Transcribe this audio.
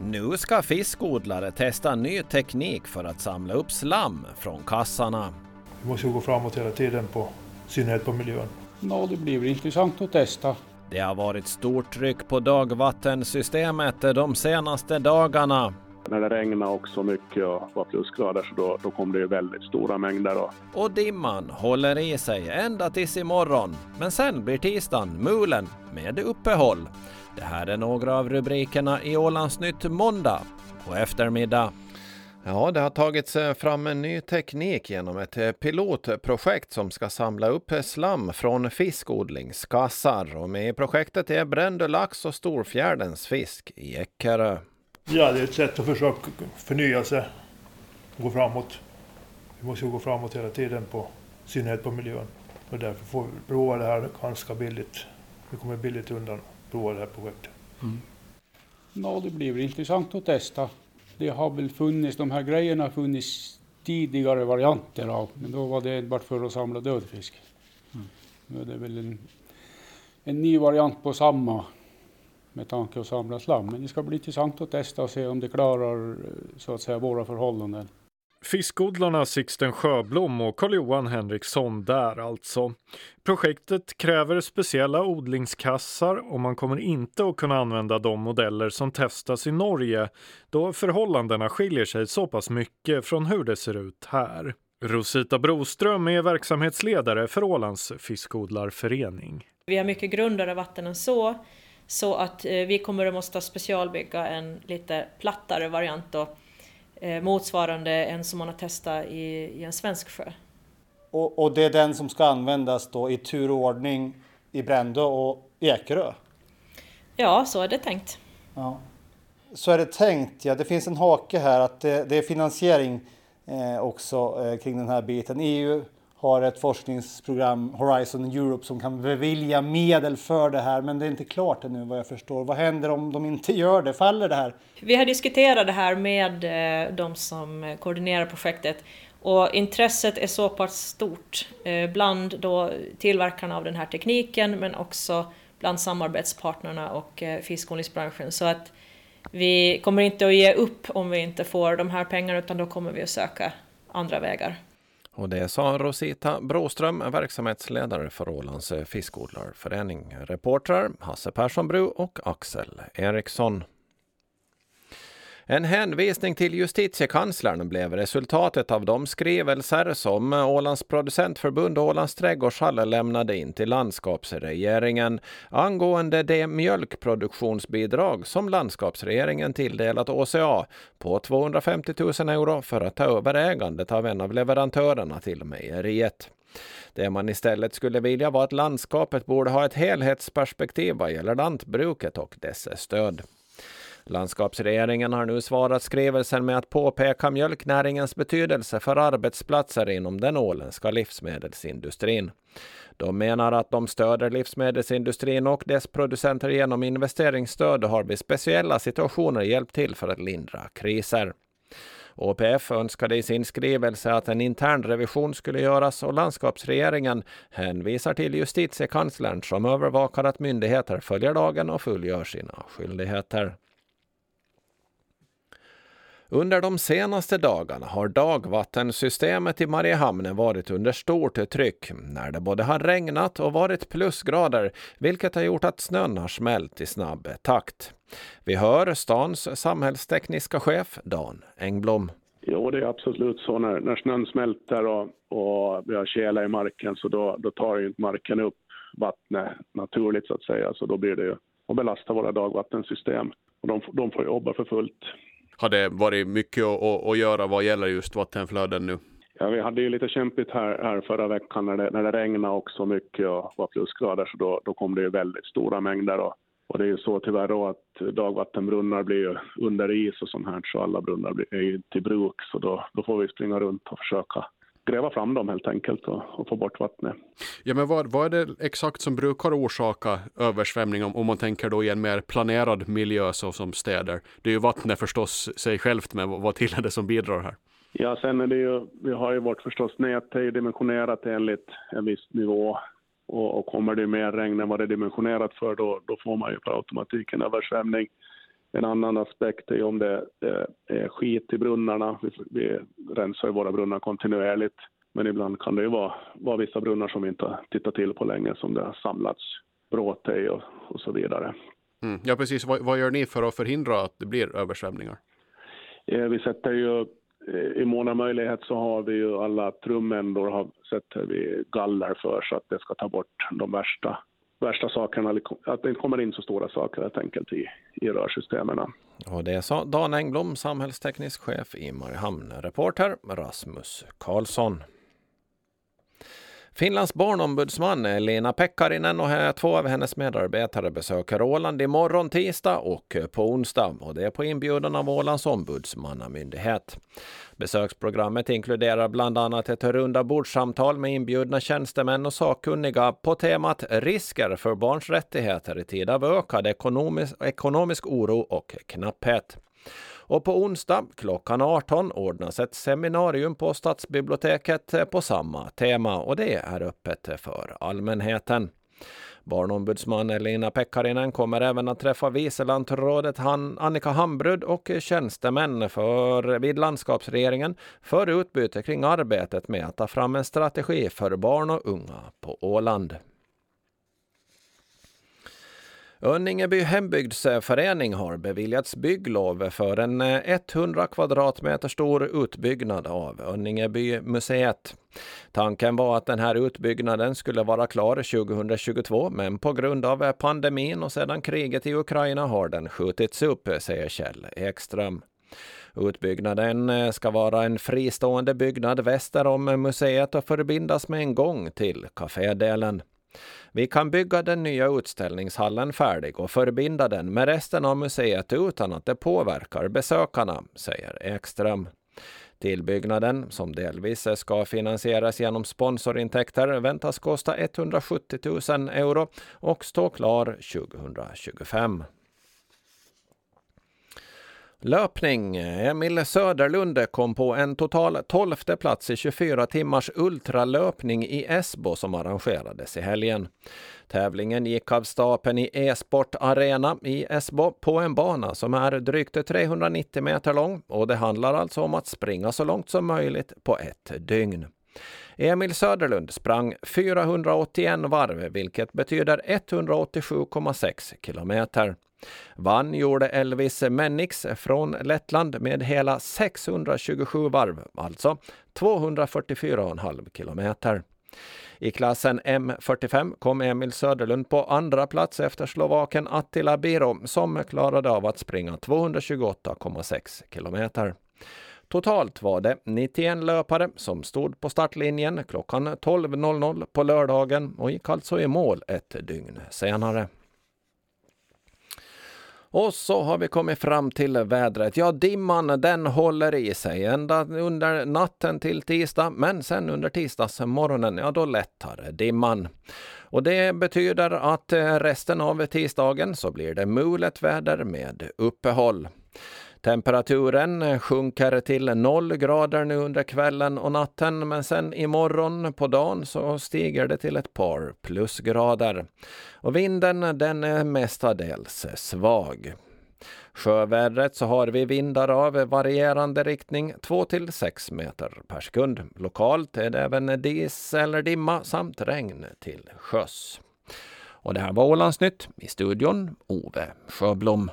Nu ska fiskodlare testa ny teknik för att samla upp slam från kassarna. Vi måste gå framåt hela tiden, på, i synnerhet på miljön. Ja, det blir intressant att testa. Det har varit stort tryck på dagvattensystemet de senaste dagarna. När det regnade också mycket och var plusgrader så då, då kom det ju väldigt stora mängder. Och... och dimman håller i sig ända tills imorgon. Men sen blir tisdagen mulen med uppehåll. Det här är några av rubrikerna i Ålandsnytt måndag på eftermiddag. Ja, det har tagits fram en ny teknik genom ett pilotprojekt som ska samla upp slam från fiskodlingskassar. Och med i projektet är Brändö lax och Storfjärdens fisk i Eckerö. Ja, det är ett sätt att försöka förnya sig och gå framåt. Vi måste ju gå framåt hela tiden, på, i synnerhet på miljön. Och därför får vi prova det här ganska billigt. Vi kommer billigt undan prova det här projektet. Mm. Ja, det blir intressant att testa. Det har väl funnits, de här grejerna har funnits tidigare varianter av, men då var det enbart för att samla dödfisk. Mm. Nu är det väl en, en ny variant på samma med tanke att samla slam. Men det ska bli intressant att testa och se om det klarar så att säga våra förhållanden. Fiskodlarna Sixten Sjöblom och Carl-Johan Henriksson där alltså. Projektet kräver speciella odlingskassar och man kommer inte att kunna använda de modeller som testas i Norge då förhållandena skiljer sig så pass mycket från hur det ser ut här. Rosita Broström är verksamhetsledare för Ålands fiskodlarförening. Vi har mycket grundare vatten än så så att eh, vi kommer att måste specialbygga en lite plattare variant då, motsvarande en som man har testat i, i en svensk sjö. Och, och, det är den som ska användas då i turordning i Brändö och Ekerö? Ja, så är det tänkt. Ja. Så är det tänkt, ja. Det finns en hake här att det, det är finansiering eh, också eh, kring den här biten. EU har ett forskningsprogram, Horizon Europe, som kan bevilja medel för det här. Men det är inte klart ännu vad jag förstår. Vad händer om de inte gör det? Faller det här? Vi har diskuterat det här med eh, de som koordinerar projektet. Och intresset är så pass stort eh, bland då tillverkarna av den här tekniken men också bland samarbetspartnerna och eh, fiskodlingsbranschen. Så att vi kommer inte att ge upp om vi inte får de här pengarna utan då kommer vi att söka andra vägar. Och det sa Rosita Broström, verksamhetsledare för Ålands fiskodlarförening. Reportrar Hasse Persson Bru och Axel Eriksson. En hänvisning till justitiekanslern blev resultatet av de skrivelser som Ålands producentförbund och Ålands trädgårdshall lämnade in till landskapsregeringen angående det mjölkproduktionsbidrag som landskapsregeringen tilldelat ÅCA på 250 000 euro för att ta över ägandet av en av leverantörerna till mejeriet. Det man istället skulle vilja var att landskapet borde ha ett helhetsperspektiv vad gäller lantbruket och dess stöd. Landskapsregeringen har nu svarat skrivelsen med att påpeka mjölknäringens betydelse för arbetsplatser inom den åländska livsmedelsindustrin. De menar att de stöder livsmedelsindustrin och dess producenter genom investeringsstöd och har vid speciella situationer hjälpt till för att lindra kriser. OPF önskade i sin skrivelse att en intern revision skulle göras och landskapsregeringen hänvisar till justitiekanslern som övervakar att myndigheter följer lagen och fullgör sina skyldigheter. Under de senaste dagarna har dagvattensystemet i Mariehamn varit under stort tryck när det både har regnat och varit plusgrader, vilket har gjort att snön har smält i snabb takt. Vi hör stans samhällstekniska chef Dan Engblom. Jo, det är absolut så. När, när snön smälter och, och vi har tjäle i marken så då, då tar ju inte marken upp vattnet naturligt så att säga. Så då blir det ju att belasta våra dagvattensystem. Och de, de får jobba för fullt har det varit mycket att, att, att göra vad gäller just vattenflöden nu? Ja, vi hade ju lite kämpigt här, här förra veckan när det, när det regnade också mycket och var plusgrader så då, då kom det ju väldigt stora mängder. Och, och det är ju så tyvärr då att dagvattenbrunnar blir ju under is och sånt här så alla brunnar är ju inte i bruk så då, då får vi springa runt och försöka gräva fram dem helt enkelt och, och, få bort vattnet. Ja, men vad, vad är det exakt som brukar orsaka översvämning om, om man tänker då i en mer planerad miljö så som städer? Det är ju vattnet förstås sig självt, men vad, vad till är det som bidrar här? Ja, sen är det ju, vi har ju vårt förstås nät är dimensionerat enligt en viss nivå och, och kommer det mer regn än vad det är dimensionerat för då, då får man ju per automatik en översvämning. En annan aspekt är om det är skit i brunnarna. Vi, vi rensar våra brunnar kontinuerligt. Men ibland kan det ju vara, vara vissa brunnar som vi inte har tittat till på länge som det har samlats bråte i och, och så vidare. Mm. Ja precis, vad, vad, gör ni för att förhindra att det blir översvämningar? Eh, vi sätter ju, eh, i mån av möjlighet så har vi ju alla trumändor har, sätter vi galler för så att det ska ta bort de värsta, värsta sakerna, att det inte kommer in så stora saker helt enkelt i, i rörsystemen. Och det sa Dan Engblom, samhällsteknisk chef i Mariehamn. Reporter Rasmus Karlsson. Finlands barnombudsman Lena Pekkarinen och två av hennes medarbetare besöker Åland imorgon tisdag och på onsdag och det är på inbjudan av Ålands ombudsmannamyndighet. Besöksprogrammet inkluderar bland annat ett runda bordssamtal med inbjudna tjänstemän och sakkunniga på temat risker för barns rättigheter i tid av ökad ekonomisk, ekonomisk oro och knapphet. Och på onsdag klockan 18 ordnas ett seminarium på Stadsbiblioteket på samma tema och det är öppet för allmänheten. Barnombudsman Elina Pekkarinen kommer även att träffa vice lantrådet Annika Hambrud och tjänstemän för, vid landskapsregeringen för utbyte kring arbetet med att ta fram en strategi för barn och unga på Åland. Önningeby hembygdsförening har beviljats bygglov för en eh, 100 kvadratmeter stor utbyggnad av Önningeby museet. Tanken var att den här utbyggnaden skulle vara klar 2022 men på grund av pandemin och sedan kriget i Ukraina har den skjutits upp, säger Kjell Ekström. Utbyggnaden eh, ska vara en fristående byggnad väster om museet och förbindas med en gång till kafédelen. Vi kan bygga den nya utställningshallen färdig och förbinda den med resten av museet utan att det påverkar besökarna, säger Ekström. Tillbyggnaden, som delvis ska finansieras genom sponsorintäkter, väntas kosta 170 000 euro och stå klar 2025. Löpning. Emil Söderlund kom på en total tolfte plats i 24 timmars ultralöpning i Esbo som arrangerades i helgen. Tävlingen gick av stapeln i E-sport Arena i Esbo på en bana som är drygt 390 meter lång och det handlar alltså om att springa så långt som möjligt på ett dygn. Emil Söderlund sprang 481 varv, vilket betyder 187,6 kilometer. Vann gjorde Elvis Mennix från Lettland med hela 627 varv, alltså 244,5 kilometer. I klassen M45 kom Emil Söderlund på andra plats efter slovaken Attila Biro som klarade av att springa 228,6 kilometer. Totalt var det 91 löpare som stod på startlinjen klockan 12.00 på lördagen och gick alltså i mål ett dygn senare. Och så har vi kommit fram till vädret. Ja, dimman den håller i sig ända under natten till tisdag, men sen under tisdagsmorgonen, ja då lättar dimman. Och det betyder att resten av tisdagen så blir det mulet väder med uppehåll. Temperaturen sjunker till noll grader nu under kvällen och natten men sen imorgon på dagen så stiger det till ett par plusgrader. Och vinden den är mestadels svag. Sjövädret så har vi vindar av varierande riktning 2 till 6 meter per sekund. Lokalt är det även dis eller dimma samt regn till sjöss. Och det här var Ålandsnytt. I studion Ove Sjöblom.